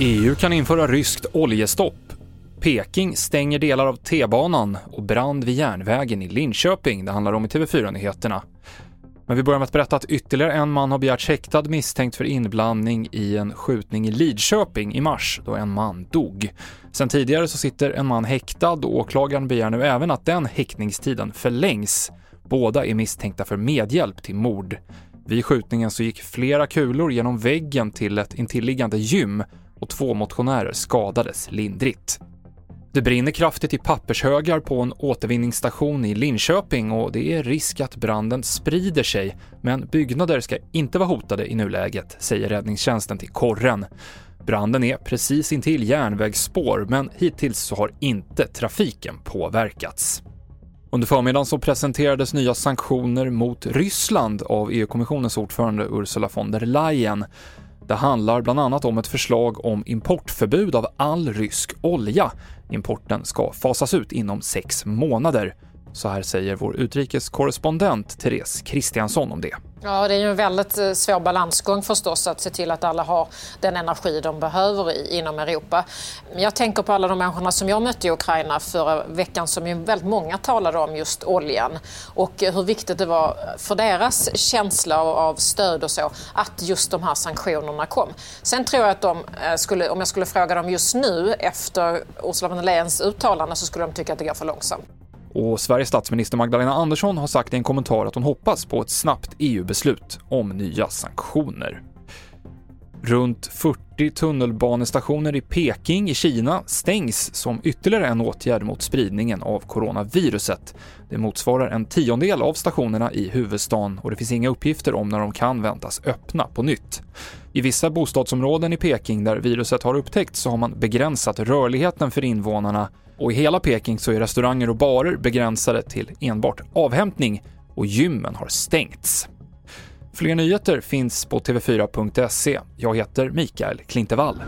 EU kan införa ryskt oljestopp. Peking stänger delar av T-banan och brand vid järnvägen i Linköping. Det handlar om i TV4-nyheterna. Men vi börjar med att berätta att ytterligare en man har begärts häktad misstänkt för inblandning i en skjutning i Lidköping i mars då en man dog. Sen tidigare så sitter en man häktad och åklagaren begär nu även att den häktningstiden förlängs. Båda är misstänkta för medhjälp till mord. Vid skjutningen så gick flera kulor genom väggen till ett intilliggande gym och två motionärer skadades lindrigt. Det brinner kraftigt i pappershögar på en återvinningsstation i Linköping och det är risk att branden sprider sig, men byggnader ska inte vara hotade i nuläget, säger räddningstjänsten till Korren. Branden är precis intill järnvägsspår, men hittills så har inte trafiken påverkats. Under förmiddagen så presenterades nya sanktioner mot Ryssland av EU-kommissionens ordförande Ursula von der Leyen. Det handlar bland annat om ett förslag om importförbud av all rysk olja. Importen ska fasas ut inom sex månader. Så här säger vår utrikeskorrespondent Therese Kristiansson om det. Ja, det är ju en väldigt eh, svår balansgång förstås att se till att alla har den energi de behöver i, inom Europa. Jag tänker på alla de människorna som jag mötte i Ukraina förra veckan som ju väldigt många talade om just oljan och eh, hur viktigt det var för deras känsla av stöd och så att just de här sanktionerna kom. Sen tror jag att de eh, skulle, om jag skulle fråga dem just nu efter Ursula von der Leyens uttalande så skulle de tycka att det går för långsamt. Och Sveriges statsminister Magdalena Andersson har sagt i en kommentar att hon hoppas på ett snabbt EU-beslut om nya sanktioner. Runt 40 tunnelbanestationer i Peking i Kina stängs som ytterligare en åtgärd mot spridningen av coronaviruset. Det motsvarar en tiondel av stationerna i huvudstaden och det finns inga uppgifter om när de kan väntas öppna på nytt. I vissa bostadsområden i Peking där viruset har upptäckts så har man begränsat rörligheten för invånarna och i hela Peking så är restauranger och barer begränsade till enbart avhämtning och gymmen har stängts. Fler nyheter finns på tv4.se. Jag heter Mikael Klintevall.